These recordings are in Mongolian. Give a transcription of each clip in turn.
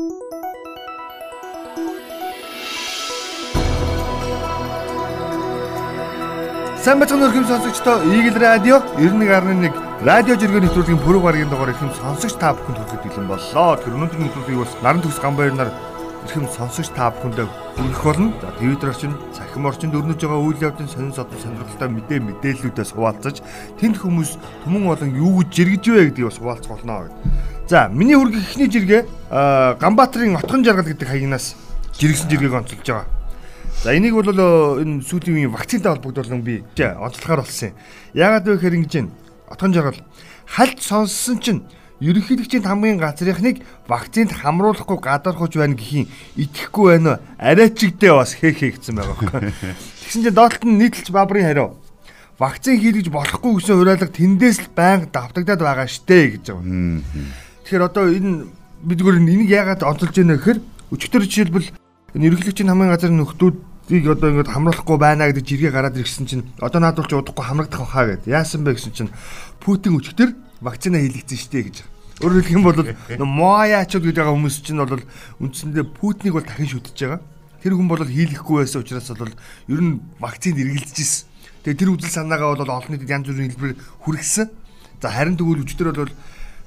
Сайн бацхан өрхөм сонсогчдоо Eagle Radio 91.1 радио жиргээ нэвтрүүлгийн пүрэв гарагийн дугаар ихэм сонсогч та бүхэнд хүргэж бэлэн боллоо. Тэр өнөөдрийн нэвтрүүлгийг бас наран төгс гамбайр нар ихэм сонсогч та бүхэндээ хүргэх болно. За Twitter орчин, цахим орчинд өрнөж байгаа үйл явдлын сонин содон сонирхолтой мэдээ мэдээллүүдээс хуваалцаж тэнд хүмүүс түмэн болон юу гэж жиргэж вэ гэдгийг бас хуваалцах болно гэдэг. За миний хүргэх ихний жиргээ Ганбаатарын отхон жаргал гэдэг хаягнаас жиргсэн жиргээг онцолж байгаа. За энийг бол энэ сүүлийн үеийн вакцинтай холбогдуулан би онцлохоор болсон юм. Яагаад вэ гэхээр ингэж байна. Отгон жаргал хальт сонссон чинь ерөнхийлөгчийн хамгийн газрынхныг вакцинд хамруулахгүй гадархууж байна гэхийн итгэхгүй байна. Арайчигдээ бас хээ хээ гэсэн байгаа байхгүй. Тэгсэн чинь доотлолт нь нийтлж бабрын хариу. Вакцин хийлгэж болохгүй гэсэн хураалга тэндээс л байнга давтагдаад байгаа штэ гэж байгаа. Тэгэхээр одоо энэ бидгээр энийг яагаад онцолж байна гэхээр өчтөр жишээлбэл энэ ерөнхийлөгчийн хамгийн газрын нөхдүүд Тийг одоо ингэж хамруулахгүй байна гэдэг жиргээ гараад ирсэн чинь одоо наадвал ч удахгүй хамрагдах баха гэд. Яасан бэ гэсэн чинь Путин өчтөр вакцина хийлгэсэн штэ гэж. Өөрөөр хэлэх юм бол моаячуд гэж байгаа хүмүүс чинь бол үндсэндээ Путиныг бол дахин шүтэж байгаа. Тэр хүн бол хийлгэхгүй байсан учраас бол ер нь вакцинд эргэлдэж ирсэн. Тэгээ тэр үзэл санаагаа бол олон нийтэд янз бүрийн хэлбэрээр хүргэсэн. За харин тэгвэл өчтөр бол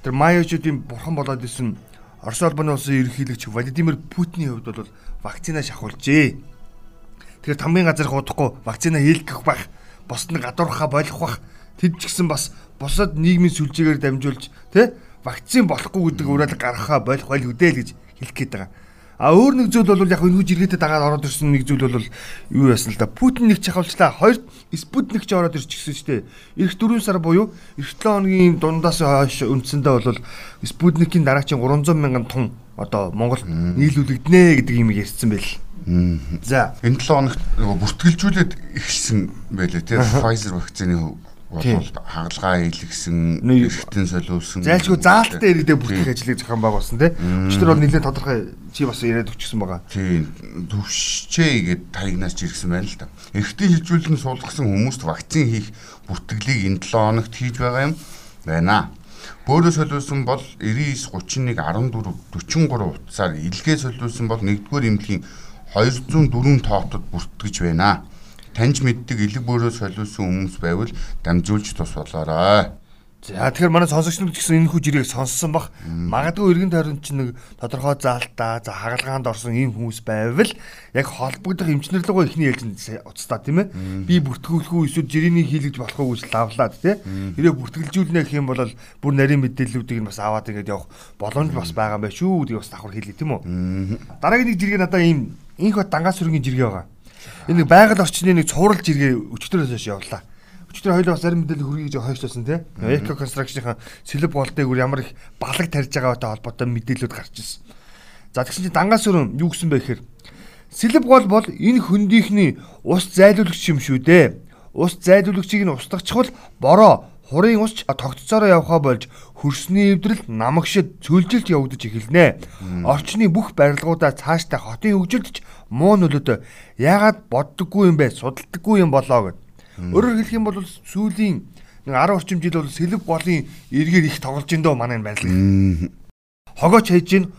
тэр маячуудын бурхан болоод исэн Орос улбаны улсын ерөнхийлөгч Владимир Путиний хувьд бол вакцина шахуулжээ. Тэгэхээр тамгийн газар хуудахгүй вакцина хийлгэх байх, босд нь гадуурхаа болох бах. Тэд ч гэсэн бас бусад нийгмийн сүлжээгээр дамжуулж тий вакцин болохгүй гэдэг уриалга гаргахаа болох байл үдээ л гэж хэлэх гээд байгаа. А өөр нэг зүйл бол яг энэ иргэдэд дагаад ороод ирсэн нэг зүйл бол юу яасан л да. Путин нэг чахалчлаа. Хоёрт Спутник ч ороод ирчихсэн шүү дээ. Ирэх 4 сар буюу эх 7 хоногийн дундаас хойш үндсэндээ бол Спутникийн дараачийн 300 мянган тонн одоо Монгол нийлүүлэгдэнэ гэдэг юм ярьсан байл. За энэ 7 хоногт нөгөө бүртгэлжүүлээд эхэлсэн байлээ тийм Pfizer вакцины бол хагалгаа хийлгсэн, эргэтэн солиулсан. Зайлшгүй заалттай иргэдээ бүртгэх ажлыг зохион байгуулсан тийм. Өчтөр бол нэлээд тодорхой чи бас яриад өгчихсэн байгаа. Тийм. Төвшчээ гээд таягнаас ч ирсэн байна л да. Эргэтэн хилжүүлэн суулгасан хүмүүст вакцин хийх бүртгэлийг энэ 7 хоногт хийж байгаа юм байна. Бөөрөө солиулсан бол 99 31 14 43 утсаар илгээ солиулсан бол 1-р эмнэлгийн 204 тоотод бүртгэж байна. Таньж мэддэг элэг бөөрөө солиулсан хүмүүс байвал дамжуулж тус болоорой. За тэгэхээр манай сонсогч нар гэсэн энэ хүү жирийг сонссон бах. Магадгүй иргэн тойронд ч нэг тодорхой заалтаа, за хагалгаанд орсон ийм хүмүүс байвал яг холбогдох эмчнэрлэгөө ихний ээлжинд уцтаа тийм ээ. Би бүртгүүлэхгүй эсвэл жирийн хийлгэж болохгүй гэж лавлаад тийм ээ. Ирээ бүртгэлжүүлнэ гэх юм бол бүр нарийн мэдээллүүдийг нь бас аваад ингээд явах боломж бас байгаа юм байна шүү. Тийг бас давхар хэлээ тийм үү. Дараагийн нэг жиргээ надаа ийм инх бат дангаас сүргийн жиргээ байгаа. Энэ нэг байгаль орчны нэг цуврал жиргээ өчтөрөөс хойш явлаа. Өчтөр хоёул бас зарим мэдээлэл хүргэе гэж хойшлуулсан тийм. Эко констракшныхаа сэлб болтыг үр ямар их балаг тарьж байгаатай холбоотой мэдээлэлүүд гарч ирсэн. За тэгсэн чинь дангаас сүрэн юу гэсэн бэ гэхээр сэлб гол бол энэ хөндийнхний ус зайлуулагч юм шүү дээ. Ус зайлуулагчийг нь устгахчвал бороо хурын усч тогтцоороо явхаа болж хөрсний эвдрэл намагшид цөлжилт явагдаж эхэлнэ. Орчны бүх барилгуудаа цааштай хотын хөгжилд ч муу нөлөөтэй. Яагаад боддоггүй юм бэ? Судалдаггүй юм болоо гэд. Өөрөөр хэлэх юм бол сүүлийн нэг 10 орчим жил бол сэлб голын эргээр их тоглож ин дөө манай байрлал. Хогооч хайж гин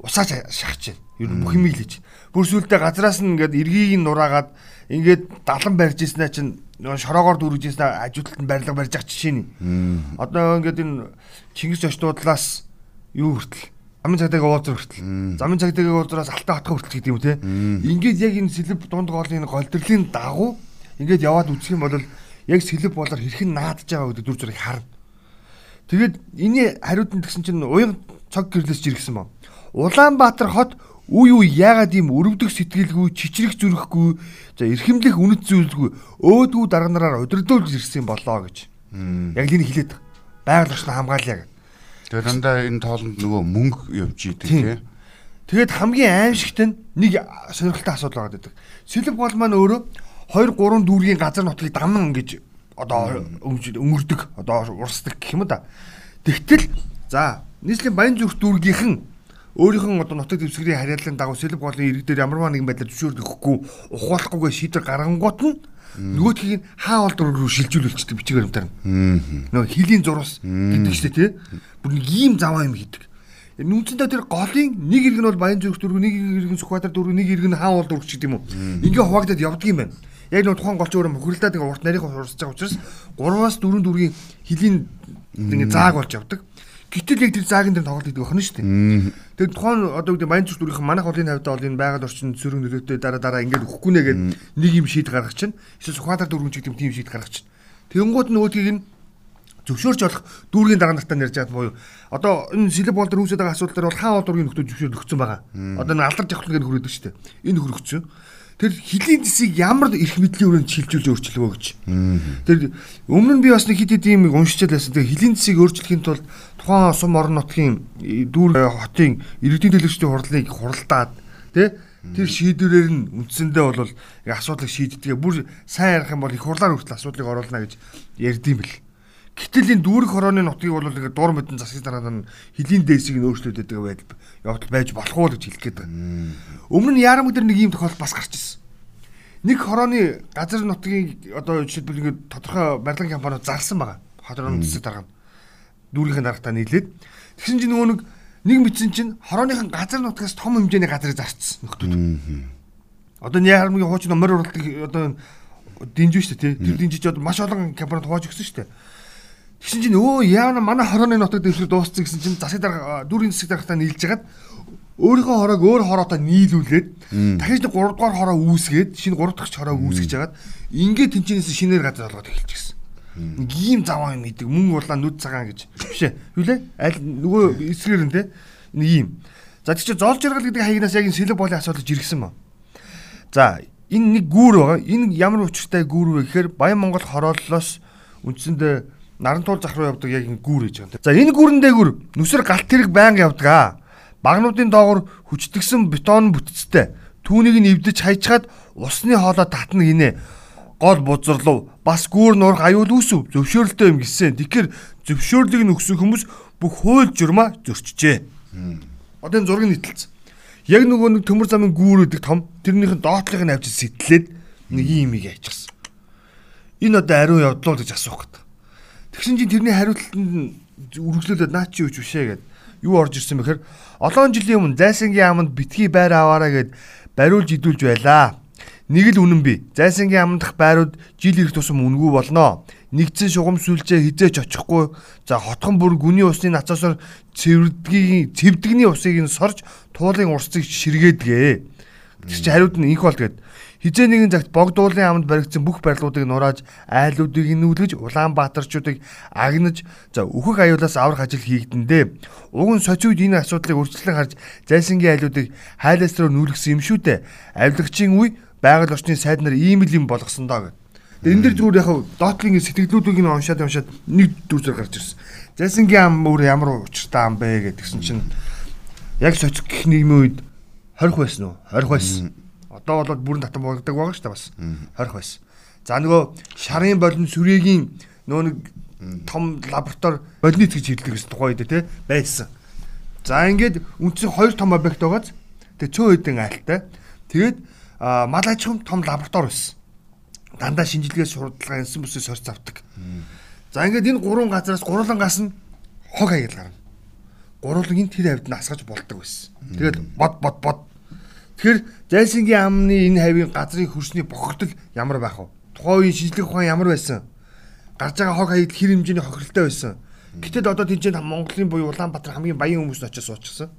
усаач шахаж гин. Ер нь бүх юм хийж. Бүр сүултээ газраас нь ингээд эргийг нь нураагаад ингээд далан барьж ирснэ чинь шороогоор дүүргэж ирснэ ажилтнад нь барилга барьж байгаа жишээ нь. Одоо ингээд энэ Чингис очтуудлаас юу хүртэл замын цагдаагийн уулзар хүртэл замын цагдаагийн уулзраас алтан хатга хүртэл гэдэг юм те. Ингээд яг энэ сэлб дунд гоолын голдрлын дагуу Ингээд яваад үзэх юм бол яг сэлб болоор хэрхэн наадж байгаа гэдэг дүр зургийг харна. Тэгээд энэний хариуд нь тэгсэн чинь уян цог гэрлээс жиргсэн ба. Улаанбаатар хот үе үе яагаад ийм өрөвдөх сэтгэлгүй чичрэх зүрхгүй за эрхэмлэх үнэт зүйлгүй өөдгүү дарга нараар удирдуулж ирсэн болоо гэж. Яг л энэ хэлээд байгаль орчны хамгаалъя гэдэг. Тэгээд дандаа энэ тоолонд нөгөө мөнгө явж идэг тий. Тэгээд хамгийн аимшигт нь нэг сонирхолтой асуудал байгаа гэдэг. Сэлб гол маань өөрөө 2 3 дүүргийн газар нутгийг дамнан ингэж одоо өнгөрдөг одоо урсдаг гэх юм да. Тэгтэл за нийслэлийн баян зүрх дүүргийнхэн өөрийнх нь одоо нутаг дэвсгэрийн харьяаллын дагуу сэлб голын иргэдээр ямарваа нэгэн байдлаар зөвшөөрөх өгөхгүй ухаалахгүйгээ шийдвэр гаргангууд нь нөгөөдхийг хаа олд руу шилжүүлүүлчихдэг бичиг баримтаар. Нөгөө хилийн зурвас гэдэг чинь тий. Бүр нэг ийм заваа юм хийдэг. Нүнцэндээ тэр голын нэг иргэн бол Баян зүрх дүүрэг, нэг иргэн Сүхбаатар дүүрэг, нэг иргэн хаан уул дүүрэг ч гэдэг юм уу. Ингээ хуваагдаад явдаг юм байна. Яг нэг тухайн голч өөрөө мөхөрлөдөд ингээ урт нарийн хурцж байгаа учраас 3-аас 4 дүүргийн хилийн ингээ зааг болж явдаг. Гэтэл яг тэр заагийн дээр тоглолт хийдэг охин шүү дээ. Тэр тухайн одоо үгүй Баян зүрх дүүргийн манах голын хавьдаа бол энэ байгаль орчин цэрэг нөлөөтэй дараа дараа ингээд өгөхгүй нэ гэдэг нэг юм шийд гаргах чинь. Эсвэл Сүхбаатар дүүрэг ч гэдэг тийм шийд гаргах чинь. Тэнгууд нөгөөдгийг нь зөвшөөрч болох дүүргийн дараа нартаа нэрж чад буюу одоо энэ сэлб бол дээр үүсэж байгаа асуудал бол хаан дүүргийн нөхдөд зөвшөөрөгдсөн байгаа. Одоо энэ алдар жавхлан гэж хүрээдэг шүү дээ. Энэ хөрөгцсөн. Тэр хилийн зэсийг ямар их мэдлийн өрөөнд шилжүүлж өөрчлөгөө гэж. Тэр өмнө нь би бас нэг хэд хэд юм уншичаад байсан. Тэр хилийн зэсийг өөрчлөхийн тулд тухайн сум орон нутгийн дүүр хотын иргэдийн төлөвчдийн хурлыг хуралдаад тий тэр шийдвэрээр нь үндсэндээ бол асуудлыг шийддэг. Бүр сайн ярих юм бол их хурлаар хүртэл асуудлыг оруулна гэж ярьдсан бэл. Гэтэл энэ дүүрэг хорооны нутгийг бол ингээд дур мэдэн засгийн дараа нь хөлийн дээсийг нь өөрчлөлт өгдөг байдал явдал байж болох уу гэж хэлэх гээд байна. Өмнө нь яарам өдөр нэг юм тохиолдол бас гарч ирсэн. Нэг хорооны газар нутгийн одоо жишээлбэл ингээд тодорхой барилгын компаниуд зарсан байгаа. Хорооны засгийн дараа нь дүүргийн дарагтаа нийлээд тэгсэн чинь нөгөө нэг нэг мэдсэн чинь хорооныхан газар нутгаас том хэмжээний газрыг зарцсан нөхдүүд. Одоо яармгийн хуучин номер уралдаг одоо шүү дээ тий. Тэр динжиж одоо маш олон компанид хувааж өгсөн дээ Тэгсэн чинь өө яана манай хорооны нутаг дэвшил дууссан гэсэн чинь засаг дарга дүүрийн засаг даргатаа нийлж хагаад өөрийнхөө хороог өөр хороотой нийлүүлээд дахиж нэг 3 дугаар хороо үүсгээд шинэ 3 дахь хороо үүсгэж хагаад ингээд тэнцэнээс шинээр газар олгоод. Нэг ийм заваа юм идэг мөн улаан нүд цагаан гэж биш ээ. Юу лээ? Аль нөгөө эсгээр нь те нэг ийм. За тийч зоол жаргал гэдэг хаягнаас яг энэ сэлэг болын асуудал жиргсэн ба. За энэ нэг гүүр байгаа. Энэ ямар учиртай гүүр вэ гэхээр Баян Монгол хорооллоос үндсэндээ Нарантуул зах руу явдаг яг энэ гүүр гэж байгаа. За энэ гүүрэн дээгүр нүсэр галт тэрэг байнга явдаг аа. Багнуудын доогор хүчтгсэн бетон бүтцтэй. Түүнийг нь эвдэж хайчгаад усны хоолой татна гинэ. Гол бузарлав. Бас гүүр нурах аюул үүсв. Зөвшөөрөлтэй юм гисэн. Тэгэхээр зөвшөөрлийг нь өгсөн хүмүүс бүх хууль журмаа зөрчижээ. Одоо энэ зургийг нийтэлсэн. Яг нөгөө нэг төмөр замын гүүр гэдэг том тэрнийхэн доотлыг нь авчиж сэтлээд нэг юм ийм яачихсан. Энэ одоо ариун явдлуу гэж асуух гэдэг. Тэгсэн чинь тэрний хариултанд үргэлжлүүлээд наа чи юу ч бишээ гэд юу орж ирсэн бэхээр олон жилийн өмнө зайсангийн аманд битгий байр аваараа гэд бариулж идүүлж байлаа. Нэг л үнэн би. Зайсангийн аманд дах байрууд жил ирэх тусам үнгүй болно. Нэгдсэн шугам сүлжээ хизээч очихгүй. За хотхон бүр гүний усны нацаасаар цэвэрдгийн цэвдэгний усыг нь сорж туулын урсцыг ширгээдгээ. Тэр чи хариуд нь инх бол тэгээд Хизээ нэгэн цагт богдуулын аманд баригдсан бүх барилгуудыг нурааж айлуудыг нүүлгэж Улаанбаатарчуудыг агнаж за өөхөх аюулаас аврах ажил хийгдэндээ. Уг нь социуд энэ асуудлыг урьдчилан харж зайсангийн айлуудыг хайлаас руу нүүлгсэн юм шүү дээ. Авилгачийн үе байгаль орчны сайд нар ийм л юм болгосон доо гэв. Энэ дэр зүгээр яг доотлын сэтгэлдлүүдийг нь уншаад уншаад нэг дүрсээр гарч ирсэн. Зайсангийн ам өөр ямар учиртай ам бэ гэдгсэн чинь яг социо гэх нийгмийн үед 20 байсан уу? 20 байсан. Одоо бол бүрэн татан болгодог байгаа шүү дээ бас. 20 байсан. За нөгөө шарын болон сүрээгийн нөгөө нэг том лаборатори больниц гэж хэлдэг гэсэн тухай үед те байсан. За ингээд үндсэн хоёр том объект байгааз тэгээ цөөн хэдэн айлтай. Тэгээд мал аж ахуйн том лаборатори байсан. Дандаа шинжилгээ сурталчилгаа энсэн бүсээ сорц авдаг. За ингээд энэ гурван газараас гурлангаас нь хог хаяг гарна. Гурвангийн тэр хавьд нь асгаж болдог байсан. Тэгээд бод бод бод Тэгэхээр Зайсангийн амны энэ хавийн газрын хөрсний бохирдол ямар байх вэ? Тухайн үеийн шинжлэх ухаан ямар байсан? Гарч байгаа хог хаягд хэр хэмжээний хохиролтой байсан? Гэтэл одоо тэнцэн Монголын буюу Улаанбаатар хамгийн баян хүмүүс очиж суучихсан.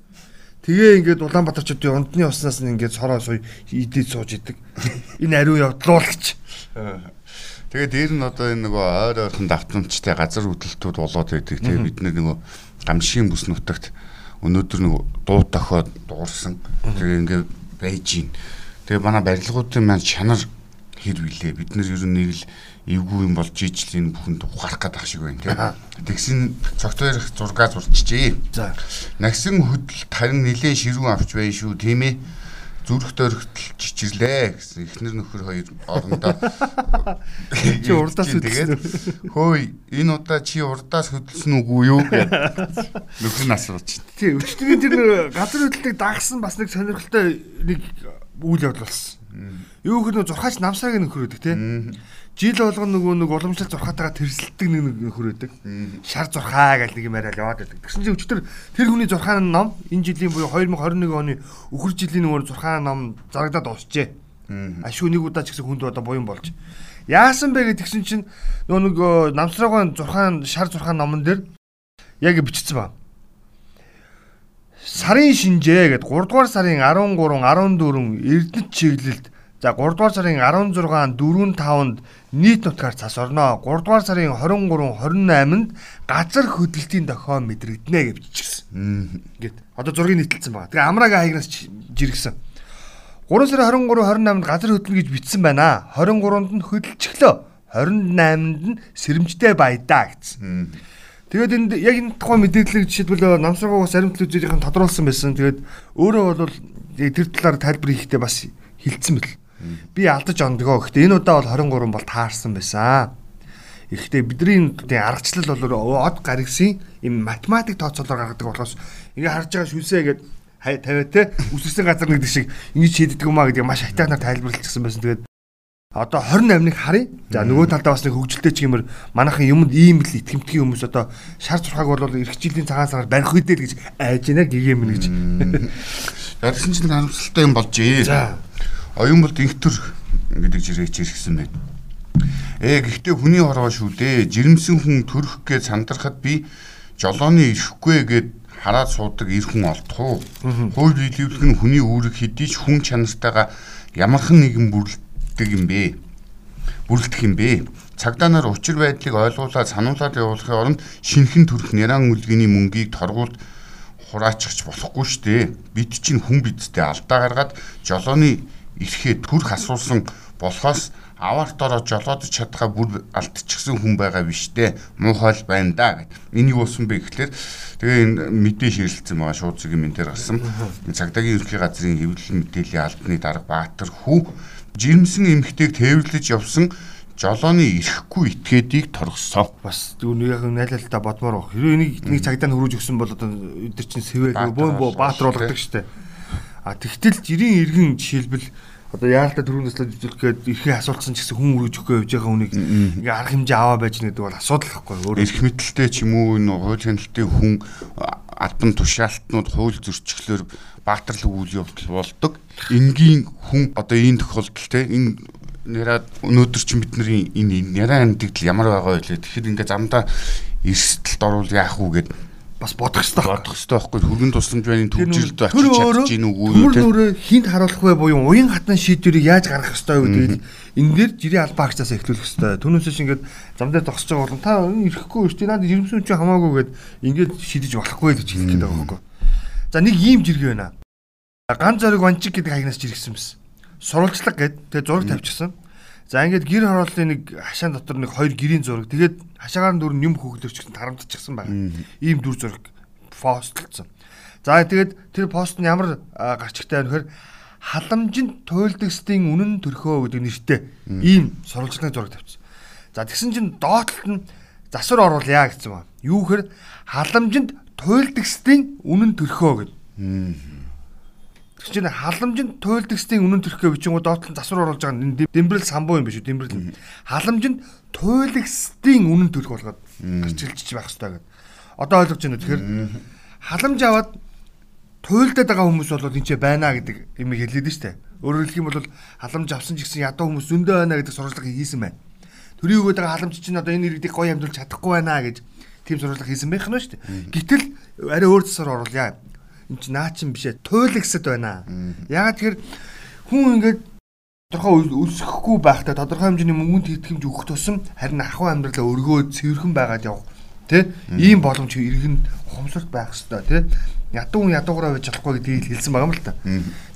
Тэгээ ингээд Улаанбаатарчуудын ундны уснаас нь ингээд сороо суй идээд сууж идэг. Энэ ариун явдлуулагч. Тэгээ дээр нь одоо энэ нөгөө ойр ойрхон давтамжтай газар хөдлөлтүүд болоод байдаг. Тэгээ бид нөгөө гамшигын бүс нутагт өнөөдөр нөгөө дуу тохиод дуурсан. Тэгээ ингээд байж гин. Тэгээ манай барилгуудын маань чанар хэр вилээ. Бид нэр ер нь нэг л эвгүй юм болж ижлийн бүхэнд ухаарах гэдэг шиг байна тийм. Тэгсэн цогтойрох зургаа зурчжээ. За. Нагсан хөдөлт харин нэлээд ширүүн авч байна шүү тийм ээ зүрх дөрөгтөл чичирлээ гэсэн. Эхнэр нөхөр хоёр орондоо чи урдаас тэгээд хөөе энэ удаа чи урдаас хөдөлсөн үгүй юу? гэдэг нөхөр нь асууж байна. Тий өчтөрийн тэр газар хөдлөлтийг дагсан бас нэг сонирхолтой нэг үйл явдал болсон. Юу гэхээр зурхаач намсааг нөхөр өгдөг тий. Жил болгоно нөгөө нэг уламжлал зурхаатайгаа тэрсэлдэг нэг нөхөр байдаг. Шар зурхаа гэл нэг юм яриад яваад байдаг. Тэгсэн чинь өчтөр тэр хүний зурхааны ном энэ жилийн буюу 2021 оны өхөр жилийн нөгөө зурхааны ном зарагдаад дуусчээ. Ашгүй нэг удаа ч гэсэн хүнд одоо буян болж. Яасан бэ гэдгсэн чинь нөгөө нэг намсраагаан зурхаан шар зурхаан номон дээр яг бичсэн ба. Сарын шинжээ гэд 3 дугаар сарын 13, 14 Эрдэнэт чиглэлд за 3 дугаар сарын 16, 4, 5-нд нийт нутгаар цас орно. 3 дугаар сарын 23, 28-нд газар хөдлөлтийн дохио мэдрэгдэнэ гэж бичсэн. Ингээд одоо зургийг нийтэлсэн байна. Тэгээ амраага хаягнаас жиргсэн. 3 сарын 23, 28-нд газар хөдлөн гэж бичсэн байна. 23-нд нь хөдөлчихлөө. 28-нд нь сэрэмжтэй баядаа гэсэн. Тэгээд энд яг энэ тухайн мэдээллийг жишээлбэл намсрагаас аримтл үзүүлийнхэн тодруулсан байсан. Тэгээд өөрөө бол тэр талаар тайлбар хийхдээ бас хилцсэн бэл. Би алдаж ондгоо. Гэхдээ энэ удаа бол 23 бол таарсан байсан. Гэхдээ бидний тийм аргачлал бол од гаргсын юм математик тооцоолоор гаргадаг болохоос ингээ харж байгаа шүлсээ гэдэг тавиа те үсгсэн газар нэгдэг шиг ингэж шийддэг юм а гэдэг маш хайтаанаар тайлбарлчихсан байсан. Тэгээд одоо 28-ыг харъя. За нөгөө талдаа бас нэг хөгжилтэй ч юмэр манайхан юмд ийм л итгэмтгий хүмүүс одоо шар зурхааг бол эх жилийн цагаан сагаар барих үедээ л гэж айж байна гэгэм гэж. Ярьсан чинь харамсалтай юм болжээ. За. Оюун болд инхтөр гэдэг жирээч ирсэн байна. Ээ гэхдээ хүний хорвоо шүү дээ. Жирэмсэн хүн төрөх гэж сандрахад би жолооны ирэхгүй гэд хараад суудаг ир хүн олдох уу? Хууль биелүүлэх нь хүний үүрэг хэдий ч хүн чанартайгаа ямархан нэгэн бүрддэг юм бэ? Бүрэлдэх юм бэ? Цагдаа нар учир байдлыг ойлгуулаад сануулад явуулахын оронд шинхэн төрх няран үлгэний мөнгийг торгуулд хураачихч болохгүй шүү дээ. Бид чинь хүн бидтэй алдаа гаргаад жолооны эрхээ төрх асуусан болохоос аварт ороод жолоодож чадхаа бүр алдчихсан хүн байгаа биш дээ. Муухай байна да гэд. Юу болсон бэ гэхлээр тэгээ энэ мэдээ ширэлцсэн байгаа шууд энэ дээр гарсан. Цагдаагийн ерхий газрын хэвлэл мэдээллийн албаны дарга Баатар хүү жирэмсэн эмхтэйг тээвэрлэж явсан жолооны ирэхгүй итгээдийг торгосон. Бас түүний яг найлалтаа бодмоор баг. Хэрэв энийг нэг цагтаа нөрөөж өгсөн бол одоо өдөр чинь сэвэл бөөн бөө баатар болгодог штэ. А тэгтэл жирийн иргэн жишээлбэл одоо яаралтай төрүүнээс л жүжүүлэх гээд эрхээ асуултсан ч гэсэн хүн өргөж өгөхгүй явж байгаа хүнийг ингээ арга хэмжээ аваа байж гэдэг бол асуудал гэхгүй өөрөө. Эрх мэдэлтэй ч юм уу энэ хууль хяналттай хүн албан тушаалтнууд хууль зөрчихлөөр баатарлаг үйл явдал болдог. Энгийн хүн одоо энэ тохиолдол те энэ нэраа өнөөдөр чи бидний энэ няраа амьдгдэл ямар байгаа вэ тэгэхээр ингээ замдаа эрсдэлд орвол яах уу гэд бас бодох хэрэгтэй бодох хэрэгтэй байхгүй. Хөргөн тусламж байны төвжилд очиж чадж гин үгүй юу те төмөр хинт харуулах вэ буюу уян хатан шийдвэрийг яаж гаргах ёстой вэ гэдэг энэ дээр жирийн албаа агчаас эхлүүлэх ёстой. Түүнээсээ ингээд зам дээр зогсож байгаа бол та ирэхгүй шүү дээ. Надад жирэмсэн чинь хамаагүй гэд ингээд шийдэж болохгүй гэж хэлэх гээд байгаа байхгүй. За нэг ийм жиргээ байна. Ган зориг ванчиг гэдэг хаягнаас жиргсэн байсан сурвалжлага гэд тэгээ зураг тавьчихсан За ингээд гэр хорооллын нэг хашаан дотор нэг хоёр гэрийн зураг. Тэгээд хашаагаар нь дүр нь юм хөглөрч гэсэн тарамдчихсан байгаа. Ийм дүр зураг постлцсон. За тэгээд тэр пост нь ямар гарч ихтэй вэ гэхээр халамжинд туйлдагсдын үнэн төрхөө гэдэг нэртэй ийм сурвалжлагын зураг тавьчихсан. За тэгсэн чинь доотлолт нь засвар оруулъя гэсэн байна. Юу гэхээр халамжинд туйлдагсдын үнэн төрхөө гэдэг. Тэр чинь халамжинд туйлдагсдын үнэн төрхөө бичингууд доотлон засвар оруулж байгаа энэ дэмбэрэл самбуу юм биш үү дэмбэрэл. Халамжинд туйлдагсдын үнэн төрх болгоод гарчилж байх хэрэгтэй гэдэг. Одоо ойлгож байна үү тэгэхээр халамж аваад туйлдаад байгаа хүмүүс бол энэ ч байна гэдэг юм хэлээд нь штэ. Өөрөөр хэлэх юм бол халамж авсан ч гэсэн ядуу хүмүүс зөндөө байна гэдэг сурвалжлага хийсэн байна. Төрийн өгөөд байгаа халамж чинь одоо энэ иргэдийг гоё амжилж чадахгүй байна гэж тийм сурвалжлага хийсэн байх нь штэ. Гэтэл арай өөр засвар оруулъя эн чи наа чин бишээ туйлагсад байна. Ягаад тэгэхээр хүн ингээд тодорхой өсөхгүй байхдаа тодорхой хэмжээний мөнгөнд хийх хэмж өгөх тусам харин ахуй амьдралаа өргөө цэвэрхэн байгаад явах тий ийм боломж иргэн ухамсарт байх хэвээр тий ядуу ядуугаараа байж болохгүй гэдгийг хэлсэн байгаа юм л та.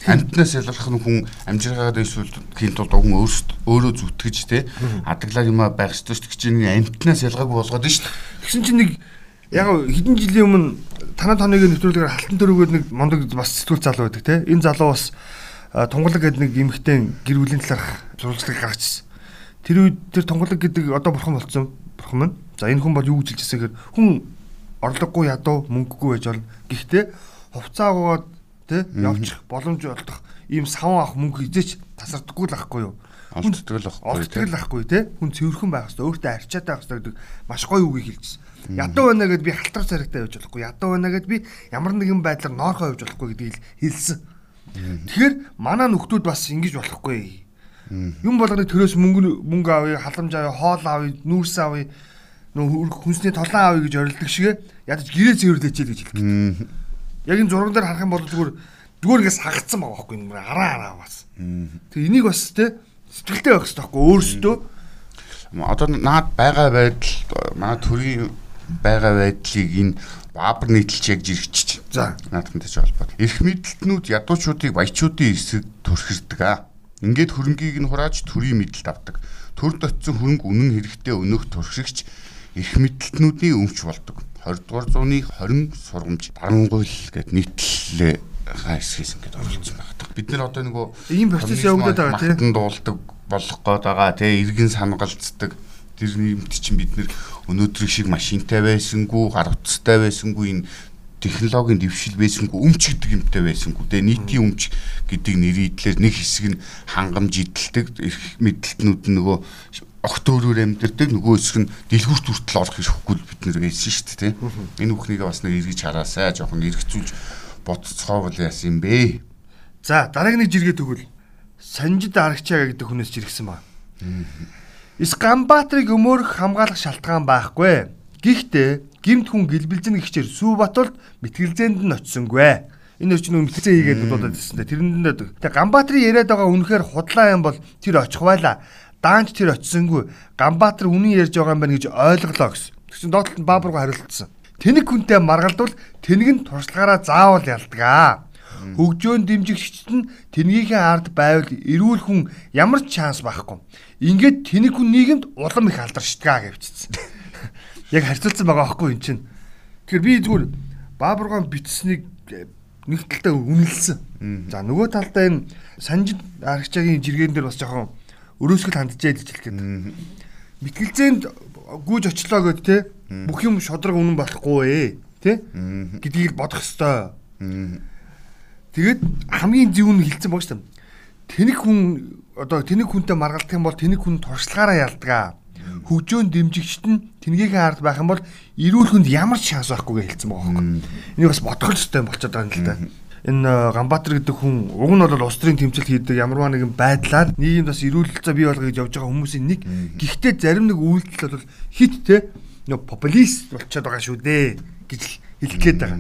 Амьтнаас ялгарх нь хүн амжиргаагаад эсвэл хийн тулд хүн өөрөө зүтгэж тий адаглаа юм байх ёстой шүү дээ. Амьтнаас ялгаагүй болгоод шүү дээ. Тэгсэн чинь нэг яг хэдэн жилийн өмнө танаа тоног нэвтрүүлгээр халтан төрөгөөр нэг мондог бас сэтгүүл залуу байдаг те. Энэ залуу бас тунгалаг гэдэг нэг эмхтэн гэр бүлийн талаарх сурвалжлага гаргачихсан. Тэр үед тэр тунгалаг гэдэг одоо бурхан болсон. Бурхан маань. За энэ хүн бол юу гэж хэлжсэн гэхээр хүн орлогогүй ядуу мөнгөгүй байж болно. Гэхдээ хувцаагууд те явчих боломж олдох ийм саван авах мөнгө хизээч тасардаггүй л ахгүй юу? Олддог л ахгүй Олддог л ахгүй те. Хүн цэвэрхэн байх хэрэгтэй. Өөртөө арчаад байх хэрэгтэй гэдэг маш гоё үгийг хэлжсэн. Ядуу байна гэд би халтар царигтай байж болохгүй. Ядуу байна гэд би ямар нэгэн байдлаар ноорхоо явж болохгүй гэдгийг хэлсэн. Тэгэхээр манай нөхдүүд бас ингэж болохгүй. Юм болгоны төрөөс мөнгө мөнгө авъя, халамж авъя, хоол авъя, нүүрс авъя, нөө хүнсний толон авъя гэж орилдог шиг ядаж гэрээ цэвэрлээчээ гэж хэлдэг. Яг энэ зурган дээр харах юм бол зүгээр зүгээр ингээс хагацсан байгаа байхгүй юм араа араа бас. Тэгээ энийг бас те сэтгэлтэй байх хэрэгтэй байхгүй өөрсдөө Одоо наад байгаа байдал манай төрийн байгаа байдлыг энэ баабар нийтлж яг жиргчиж. За. Наадхантай ч холбоод. Эрх мэдлтнүүд ядуучуудыг баячуудын эсрэг төрхирдэг аа. Ингээд хөрөнгийг нь хурааж төрийн мэдлэлт авдаг. Төрд очисон хөрөнгө үнэн хэрэгтэй өнөх туршигч эрх мэдлтнүүдийн өмч болдог. 20 дугаар зууны 20 сургамж дарангуйл гэд нийтлэлээ хайсгээс ингээд оролцсон байна. Бид нэр одоо нөгөө ийм процесс явагдаад байгаа тийм. тийм дуулдаг болох гээд байгаа тийм иргэн сангалцдаг тэр нэмт чинь бид нэр өнөөдрийг шиг машинтай байсангүй гар утастай байсангүй энэ технологийн дэвшил байсангүй өмч гэдэг юмтай байсангүй. Те нийтийн өмч гэдэг нэрийдлэр нэг хэсэг нь хангамж идэлдэг эрх мэдлэлтнүүд нь нөгөө огт өөрөөр амьдэрдэг нөгөө хэсэг нь дэлгүүрт хүртэл орох хэрэггүй бид нэр байсан шүү дээ те энэ бүхнийг бас нэг эргэж хараасай жоохон эргэцүүлж бодцоовол яасан юм бэ? За дараагийн нэг жиргээ тэгвэл Санжид Аргачаа гэдэг хүнээс жиргсэн ба. Искамбатрыг өмөөрөх хамгаалах шалтгаан байхгүй. Гэхдээ гимт хүн гэлбэлзэн гихчээр Сүү Батулд мэтгэлзээнд нь очисонгүй. Энэ өчнөө мэтгэлзээ хийгээд дуудаад ирсэн дээ. Тэрэнд тэгээ Гамбатрын яриад байгаа үнэхээр худлаа юм бол тэр очих байлаа. Даанч тэр очисонгүй. Гамбатар үнэн ярьж байгаа юм байна гэж ойлголоо гэсэн. Тэгсэн доотлолт нь Баабурга хариултсан. Тэнэг хүнтэй маргалдвал тэнэг нь туршлагаараа заавал ялдгаа. Хөгжөөн дэмжигчд нь тэнгийнхээ ард байвал эрүүл хүн ямар ч шанс байхгүй. Ингээд тэнэг хүн нийгэмд улам их алдаршдгаа гэвчсэн. Яг харьцуулсан байгаа байхгүй эн чинь. Тэгэхээр би зүгээр Баабургаан бичсэнийг нэг талдаа үнэлсэн. За нөгөө талдаа энэ Санжид Аргачаагийн жиргэн дээр бас жоохон өрөөсгөл гэж хэлэх гээд. Мэтгэлзээнд гүйж очлоо гэд те бүх юм шодрог үнэн болохгүй ээ те гэдгийг бодох ёстой. Тэгээд хамгийн зөв нь хэлсэн баг шүү дээ. Тэнэг хүн одоо тэнэг хүнтэй маргалдах юм бол тэнэг хүн туршлагаараа ялдгаа. Хөгжөөн дэмжигчт нь тэнгийн ард байх юм бол эрүүл хүнд ямар ч шанс байхгүй гэж хэлсэн байгаа байхгүй. Энийг бас бодох ёстой болчиход байгаа юм л да. Энэ Ганбаатар гэдэг хүн уг нь бол улс төрийн тэмцэл хийдэг ямарваа нэгэн байдлаар нийгэмд бас эрүүл зүй бий болгоё гэж явж байгаа хүмүүсийн нэг. Гэхдээ зарим нэг үйлдэл бол хит те нөө популист болчиход байгаа шүү дээ гэж хэлэх гээд байгаа.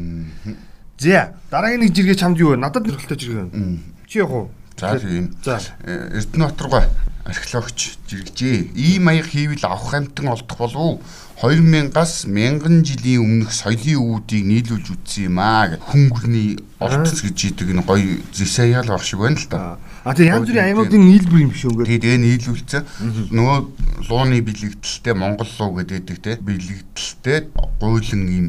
За дараагийн нэг жиргээ чамд юу вэ? Надад нэрхэлтэй жиргээ. Чи яг уу? За тийм. За. Эрдэнэбаатаргой археологч жиргэжээ. Ийм маяг хийвэл авах амтан олдох болов 2000-аас 1000 жилийн өмнөх соёлын үүдийг нийлүүлж үтсэн юм аа гэх хөнгөрний олдц гэж идэг энэ гоё зэсаяал баг шиг байна л да. А тэгээ янз бүрийн аймагуудын нийлбэр юм биш үү? Тэгээ нийлүүлсэн. Нөгөө лууны бэлэгдэлтэй Монгол луу гэдэг те бэлэгдэлтэй гуйлан юм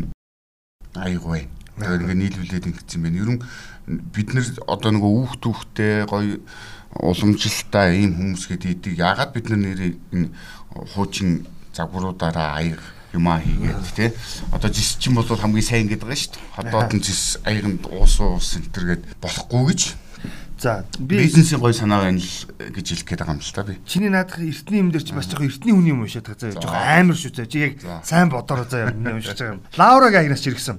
аяг байна. Тэгээд ингээ нийлүүлээд ингэсэн байна. Ер нь бид нэр одоо нөгөө үүх түүхтэй гоё уламжлалтай ийм хүмүүс гэдэг яагаад бид нар нэрийг хуучин загваруудаараа аяг юмаа хийгээд тий. Одоо жис чинь бол хамгийн сайн гэдэг байгаа шүү дээ. Ходоод нь жис аяганд уус уус энтер гээд болохгүй гэж. За би Бизнесийн гоё санаа байна л гэж хэлэх гээд байгаа юм л та би. чиний наадах эртний юм дээр чи бас жоохон эртний хүний юм уншаад байгаа заа. Жоохон амар шүү заа. Чи яг сайн бодороо заа юм уншиж байгаа юм. Лаураг агнаас чиргсэн.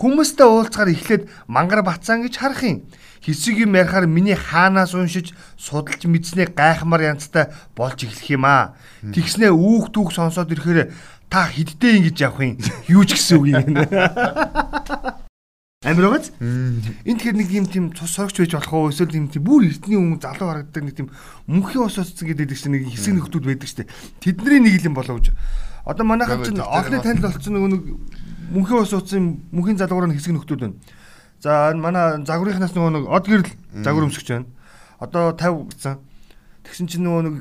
Хүмүүстэй уулзахаар эхлээд мангар бацаан гэж харах юм. Хэсэг юм ярихаар миний хаанаас уншиж судалж мэдснээ гайхмар янзтай болж эхлэх юм аа. Тэгснээ үүх түүх сонсоод ирэхээр та хиддээ ингэж явах юм. Юу ч гэсэн үг юм. Амир байгааз? Энэ тэгэхээр нэг юм тийм цус сорогч байж болох уу? Эсвэл юм тийм бүр эртний хүн залуу харагддаг нэг тийм мөнхийн ус ус гэдэг чинь нэг хэсэг нөхдүүд байдаг дээ. Тэдний нэг юм болов гэж. Одоо манайхан чинь олны танил болсон нөгөө нэг мөнхийн ус ууцсан мөнхийн залгуур нь хэсэг нөхдүүд байна. За энэ манай загварынхнаас нөгөө нэг од гэрэл загвар өмсгч байна. Одоо 50 гэсэн. Тэгсэн чинь нөгөө нэг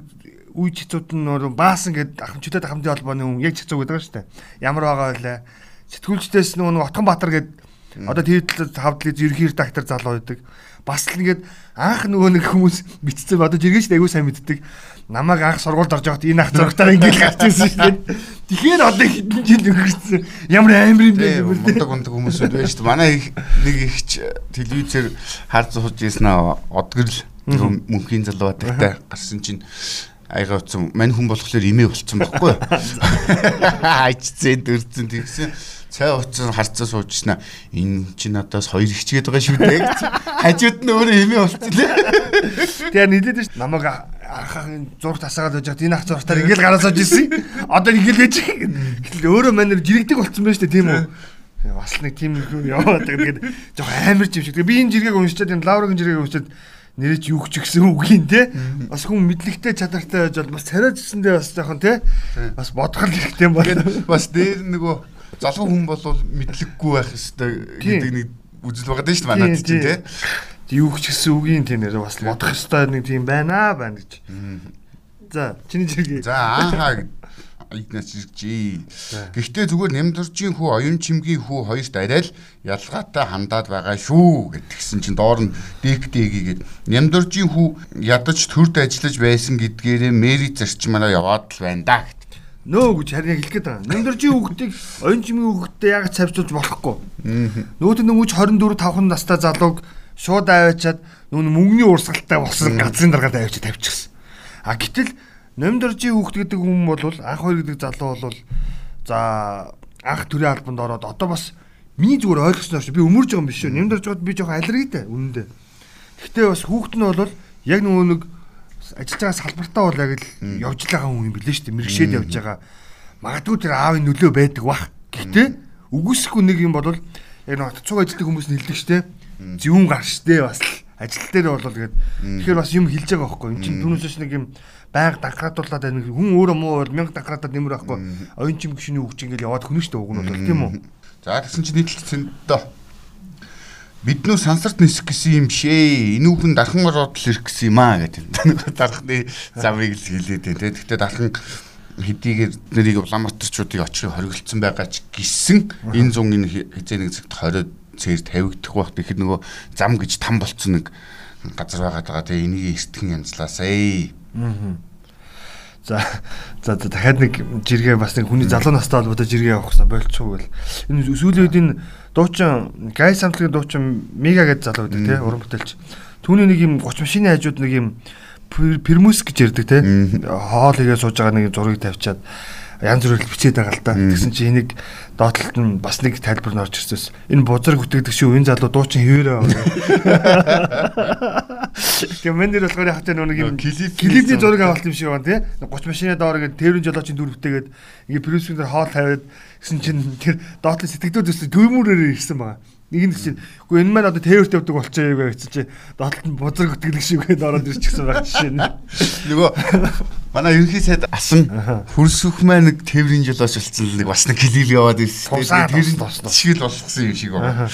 үе чицүүд нь нөгөө баасан гэдэг ахмчуудад хамтын холбооны хүн яг чицүү гэдэг шүү дээ. Ямар байгаа вэ? Сэтгүүлчдээс нөгөө Отгон Баатар гэдэг Одоо тэр хавдлыг ерхий редактор залуу байдаг. Бас л ингээд анх нөгөө нэг хүмүүс бичсэн одоо жиргэж айгуу сайн мэддэг. Намайг анх сургуульд орж явахад энэ ах зургатаар ингээд гарч ирсэн шүү дээ. Тэгэхээр одоо хэдэн жил өнгөрсөн. Ямар амар юм бэ мундаг мундаг хүмүүсүүд байж шүү дээ. Манай нэг ихч телевизээр харж сууж ирсэн аа одгөрл мөнхийн залуу батагтай гарсан чинь айгаа утсан мань хүн болохоор имээ болцсон байхгүй юу? Хайцсан дөрцөн тэгсэн цай утсан харцаа суужснаа энэ чинь надаас хоёр ихчгээд байгаа шүү дээ хажууд нь өөрөө имээ болцсон лээ. тэгээ нийлээд ш намайг анхаахан зураг тасаагаад байж хат энэ ах зургатаар ингээд гараад сууж ирсэн. Одоо ингээд байж гэхэл өөрөө манер жирэгдэг болцсон байж тээ тийм үү? Тэгээ Бас нэг тийм юм яваад тэгээд жоох амар юм шиг. Би энэ жиргэг уншичаад энэ лаврагийн жиргэг уншичаад нэрэж юу ч гэсэн үгийн те бас хүн мэдлэгтэй чадвартай байж бол бас царайжсэндээ бас жоохон те бас бодох л хэрэгтэй юм байна. Бас дээр нөгөө залуу хүн бол мэдлэггүй байх ёстой гэдэг нэг үзэл байгаа дээ шүү дээ манайд чинь тийм. Юу ч гэсэн үгийн тийм нэр бас бодох ёстой нэг тийм байна аа байна гэж. За чиний жиргээ. За аахаа игнас жиргжээ. Гэхдээ зүгээр нямдуржийн хүү оюун чимгийн хүү хоёрт арай л ялгаатай хандаад байгаа шүү гэдгсэн чинь доор нь диктэгийг нямдуржийн хүү ядаж төрд ажиллаж байсан гэдгээрээ мэри зарчмаараа яваад л байна да гэт. Нөө гэж харин яг хэлэх гээд байгаа. Нэмдэржийн хүүхдийг оюун чимийн хүүхдтэй яг цавцуулж болохгүй. Нэг үуч 24 5 настай залууг шууд аваачаад нүүн мөнгөний урсгалтай болсон газрын даргаад аваачаад тавьчихсан. А гэтэл нэмдэржийн хүүхд гэдэг хүн бол анх хоёр гэдэг залуу бол за анх төрийн албанд ороод одоо бас миний зүгээр ойлгосноор би өмөрж байгаа юм биш үү? Нэмдэрж байгаад би жоохон аллергитэй үнэндээ. Гэхдээ бас хүүхд нь бол яг нөгөө нэг ажиллаж байгаа салбартаа бол яг л явж байгаа хүн юм билээ шүү дээ. Мэргшээд явж байгаа. Магадгүй тэр аавын нөлөө байдаг бах. Гэхдээ үгүйсэхгүй нэг юм бол яг нэг цуг ажилтдаг хүмүүс нь хэлдэг шүү дээ. Зөвүүн гар шүү дээ бас л ажил дээр бол тэгээд тэгэхээр бас юм хэлж байгаа байхгүй. Энд чинь түүнээс нэг юм байнга данхраадуулаад байна. Хүн өөрөө муу бол мянга данхраадаад нэмэр байхгүй. Оюун чим гүшний үг чинь ингээл яваад хүнэ шүү дээ уг нь бол тийм үү? За тэгсэн чинь нийтлэлсэн доо. Бид нөө сансарт нисэх гэсэн юм шээ. Энүүхэн дархан ороод л ирэх гэсэн юм аа гэдэг. Дархны замыг л хэлээд байна те. Гэхдээ дархан хэдийгээр нэрийг Улаанбаатарчуудыг очихыг хориглолцсон байгаа ч гисэн энэ зун энэ хизээ нэг зэгт 20 цээр тавигдах бах тэгэхээр нөгөө зам гэж там болцсон нэг газар байгаа даа те энийг эртгэн янзлаасаа. За за за дахиад нэг жиргээ бас нэг хүний залуу настай холбоотой жиргээ авах гэсэн болчихгүй л. Энэ сүүлийн үед энэ дуучин гай самтлагын дуучин Мега гэж залуу байдаг тий уран бүтээлч. Түүний нэг юм 30 машины хажууд нэг юм пермус гэж ярддаг тий. Хоол игээ сууж байгаа нэг зургийг тавьчаад янз бүрэл бичээд байгаа л да. Тэгсэн чи энийг доотлолт нь бас нэг тайлбар нь орж ирсэнс. Энэ бузар гүтгэдэг шүү энэ залуу дуучин хэвээрээ. Тэгээ мен дээр болохоор яг тэ нэг юм Клип- клипний зураг авалт юм шиг байна тий. 30 машины доор ингээд тэрэн жолоочийн дүр бүтээгээд ингээд пресвин дээр хоол тавиад гэсэн чинь тэр доотлын сэтгэдүүд өсөж төвмөрөөр ирсэн байгаа. Нэг нь чинь үгүй энэ маань одоо тэрвэрт явдаг болчихоо юу гэсэн чи доотлолт нь бузар гүтгэдэг шиг гээд ороод ирчихсэн байх жишээ нь. Нөгөө манай ерөнхий сайд асан хөрсөх маань нэг тээврийн жолооч болсон л нэг бас нэг клип яваад ирсэн. Тэр тосно. шиг л болгосон юм шиг байна.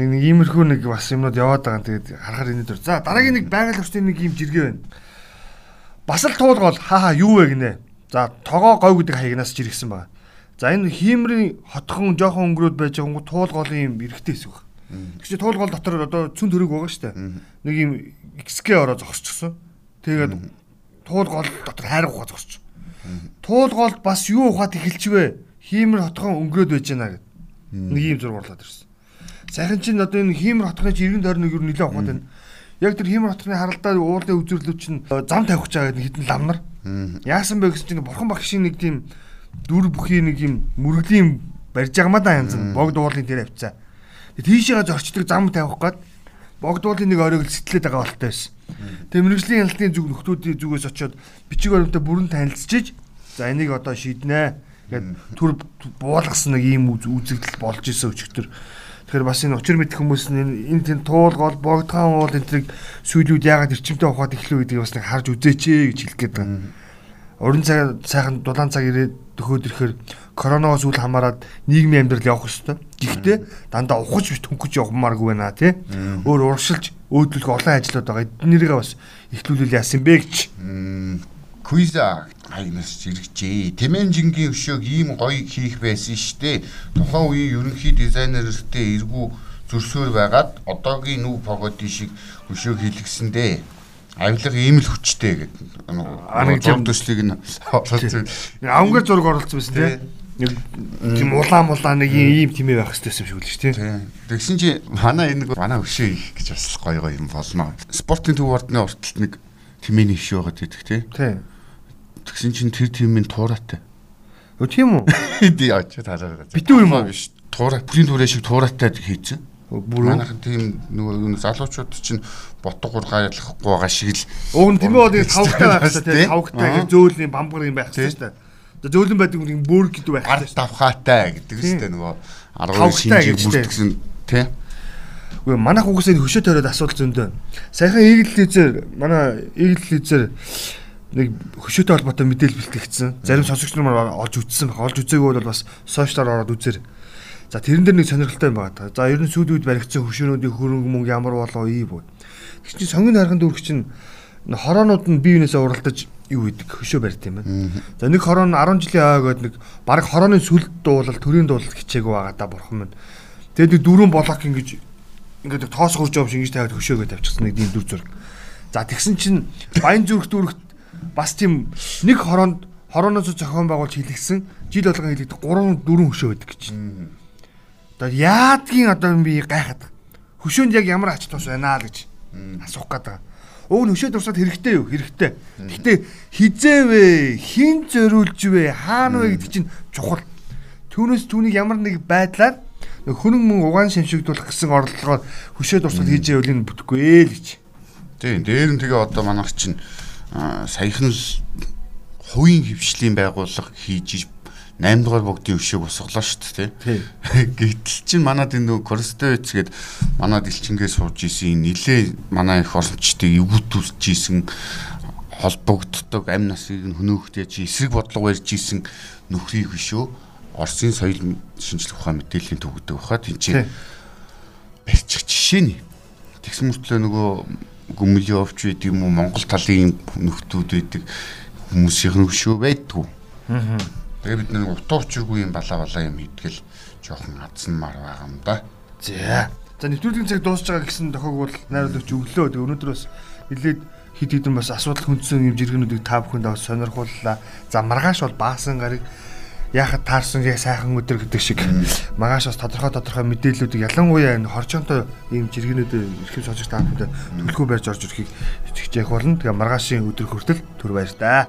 Нэг нэг иймэрхүү нэг бас юмнууд яваад байгаа. Тэгээд харахаар энэ дөр. За дараагийн нэг байгаль орчны нэг юм жиргээ байна. Бас л туулгол хаа хаа юу вэ гинэ. За тогоо гой гэдэг хаягнаас ч иргсэн байна. За энэ хиймрийн хотхон жоохон өнгөрөөд байж байгаа туулголын юм эрэхтэй хэсэг байна. Тэгвэл туулгол дотор одоо цүн төрөг байгаа шүү дээ. Нэг юм XK ороо зогсчихсон. Тэгээд туулгол дотор хайрах ухаа зогсчих. Туулгол бас юу ухаад эхэлчихвэ. Хиймэр хотхон өнгөрөөд байж байна гэд. Нэг юм зураг орлоод ирсэн. Сайхан чинь одоо энэ хиймэр хотхны чи 90 тойрног юу нэлээд ухаад байна. Яг тэр хиймэр хотхны харалдаа уулын үзэрлүү чинь э, зам тавих гэж байгаа гэдэг хитэн ламнар. Яасан бэ гэсэн чинь бурхан багш шиг нэг тийм дүр бүхий нэг юм мөрөглийн барьж байгаамаа да янз нь богд уулын дээр авцаа. Тийшээ зорчдөг зам тавих гээд богд уулын нэг оройг сэтэлээд байгаа болтой байсан. Тэгээ мэрэгжлийн ялтын зүг нөхдүүдийн зүгээс очиод бичиг баримтаа бүрэн танилцчиж за энийг одоо шийднэ гэд түр буулгасан нэг ийм үз- үзэгдэл болж исэн өчигдөр. Тэгэхээр бас энэ учир мэдэх хүмүүс нь энэ- тийм туулгол богдхан уул энэ тэрийг сүүлүүд яагаад эрчимтэй ухаад эхлэв гэдгийг бас нэг харж үзээч ээ гэж хэлэх гээд байна. Уран цаг сайхан дулаан цаг ирээд төхөөд ирэхээр коронавигоос үл хамааран нийгмийн амьдрал явах ёстой. Гэхдээ дандаа ухаж бит хөнгөж явмааргүй байна тий. Өөр урагшилж өөдлөх олон ажлууд байгаа. Эднэрийг бас ихлүүлэл яасан бэ гэж. Квиза тагнаас зэрэгжээ. Тэмэнжингийн өшөөг ийм гоё хийх байсан штэ. Тухайн үеийн ерөнхий дизайнертэй эргүү зөрсөөр байгаад одоогийн нүв погоди шиг өшөөг хийлгэсэндээ. Авилга ийм л хүчтэй гэдэг. Анаг зураг төслийг нь оруулсан. Авангаар зураг оруулсан байсан тийм. Нэг тийм улаан мулаа нэг ийм тимээ байх хэрэгтэй юм шиг үлж тийм. Тэгсэн чи манай энэ нэг манай өшөө их гэж бас гоё гоё юм болно. Спортын төв ордны урталт нэг тимээний өшөө байгаа гэдэг тийм. Тэгсэн чинь тэр тимийн туураатай. Өө тийм үү? Ди очиж тараа. Битүү юм уу? биш. Туурай бүрийн туурай шиг туураатай хийцэн. Бүр Манайхан тийм нөгөө залуучууд чинь ботго гургаалахгүй байгаа шиг л нь тэмээ бол тавхтай байх Тий? тийм. Тавхтай Аа. гэж зөөлний бамбар юм байх шүү дээ. За зөөлөн байдаг нэг бүр гэдэг байх хэрэгтэй. давхаатай гэдэг Тийм. үстэй нөгөө 12 Тавхтай шинжийг гэж тий. бүртгэсэн тий. Үгүй манайх угсаа хөшөө тойроод асуудал зөндөө. Саяхан Eagle Laser манай Eagle Laser нэг хөшөөтэй холбоотой мэдээлэл бэлтгэгдсэн. Зарим сонсогч нар олж үзсэн. Олж үзээгүй бол бас сошиалаар ороод үзэр. За тэрэн дээр нэг сонирхолтой юм байна. За ер нь сүүл үед баригдсан хөшөөнүүдийн хөрөнгө мөнгө ямар болоо ий бод. Тэг чи сонгын харахын дүүрх чинь хороонууд нь бие биенээсээ уралдаж юу идэг хөшөө барьт юм байна. За нэг хорон 10 жилийн гээд нэг баг хорооны сүлд дуулал төрийн дуулалт хичээгүй байгаа да бурхан минь. Тэгээд нэг дөрвөн блок ингэж ингээд тоос хурж явж ингэж тавиад хөшөөгөө тавьчихсан нэг тийм дүр зураг. За тэгсэн чинь баян зүрх дүрхт бас тийм нэг хороонд хорооноос зохион байгуулж хийлгсэн жил болгон хийлгдэг 3 4 хөшөө байдаг гэж. Одоо яадгийн одоо би гайхаад хөшөөнд яг ямар ач тус байна л гэж асуух гээд байгаа. Уг нь хөшөө дурсаад хэрэгтэй юу? Хэрэгтэй. Гэхдээ хизээвэ, хин зөриулж вэ, хаана вэ гэдэг чинь чухал. Түүнээс түүнийг ямар нэг байдлаар хөрөнгө мөнгө угаан шимшигдүүлэх гэсэн орлогоор хөшөө дурсаад хийж байвал энэ бүтэхгүй ээ л гэж. Тийм дээр нь тэгээ одоо манайх чинь саяхан хувийн хөвшлийн байгууллага хийж 8 дугаар богдын өшөөг босголоо шүү дээ Тий. Гэтэл чинь манад энэ нөгөө Корстовец гээд манад элчингээ сууж исэн нилээ манай их орончдыг эвгүүтүүлж исэн холбогддог амь насыг нь хөнөөхд яж эсрэг бодлого барьж исэн нөхрийг өшөө Оросын соёл шинжилгээ ухаан мэдээллийн төвөгдөг бахад энэ чинь Тий. барьчих жишээ нь. Тэгсэн мөртлөө нөгөө гүмлийн овч байд юм уу Монгол талын нөхдүүд байдаг хүмүүсийн өшөө байдгүй. Тэгээ бид нэг утаа учиргүй юм балаа балаа юм идгэл жоохон адсанмаар байгаа юм да. За. За нэвтрүүлгийн цаг дуусж байгаа гэсэн тохиог бол найруулагч өглөө. Тэгээ өнөөдөр бас нэлээд хит хитэн бас асуудал хөндсөн юм жиргэнүүдийг та бүхэнд бас сонирхууллаа. За маргааш бол баасан гарыг яхад таарсан яг сайхан өдөр гэдэг шиг маргааш бас тодорхой тодорхой мэдээллүүдийг ялангуяа энэ хорчонтой ийм жиргэнүүд эрхэм сонсогч та бүхэнд төлхөө барьж орж ирэхийг хичээх болно. Тэгээ маргаашийн өдөр хүртэл түр баяр таа.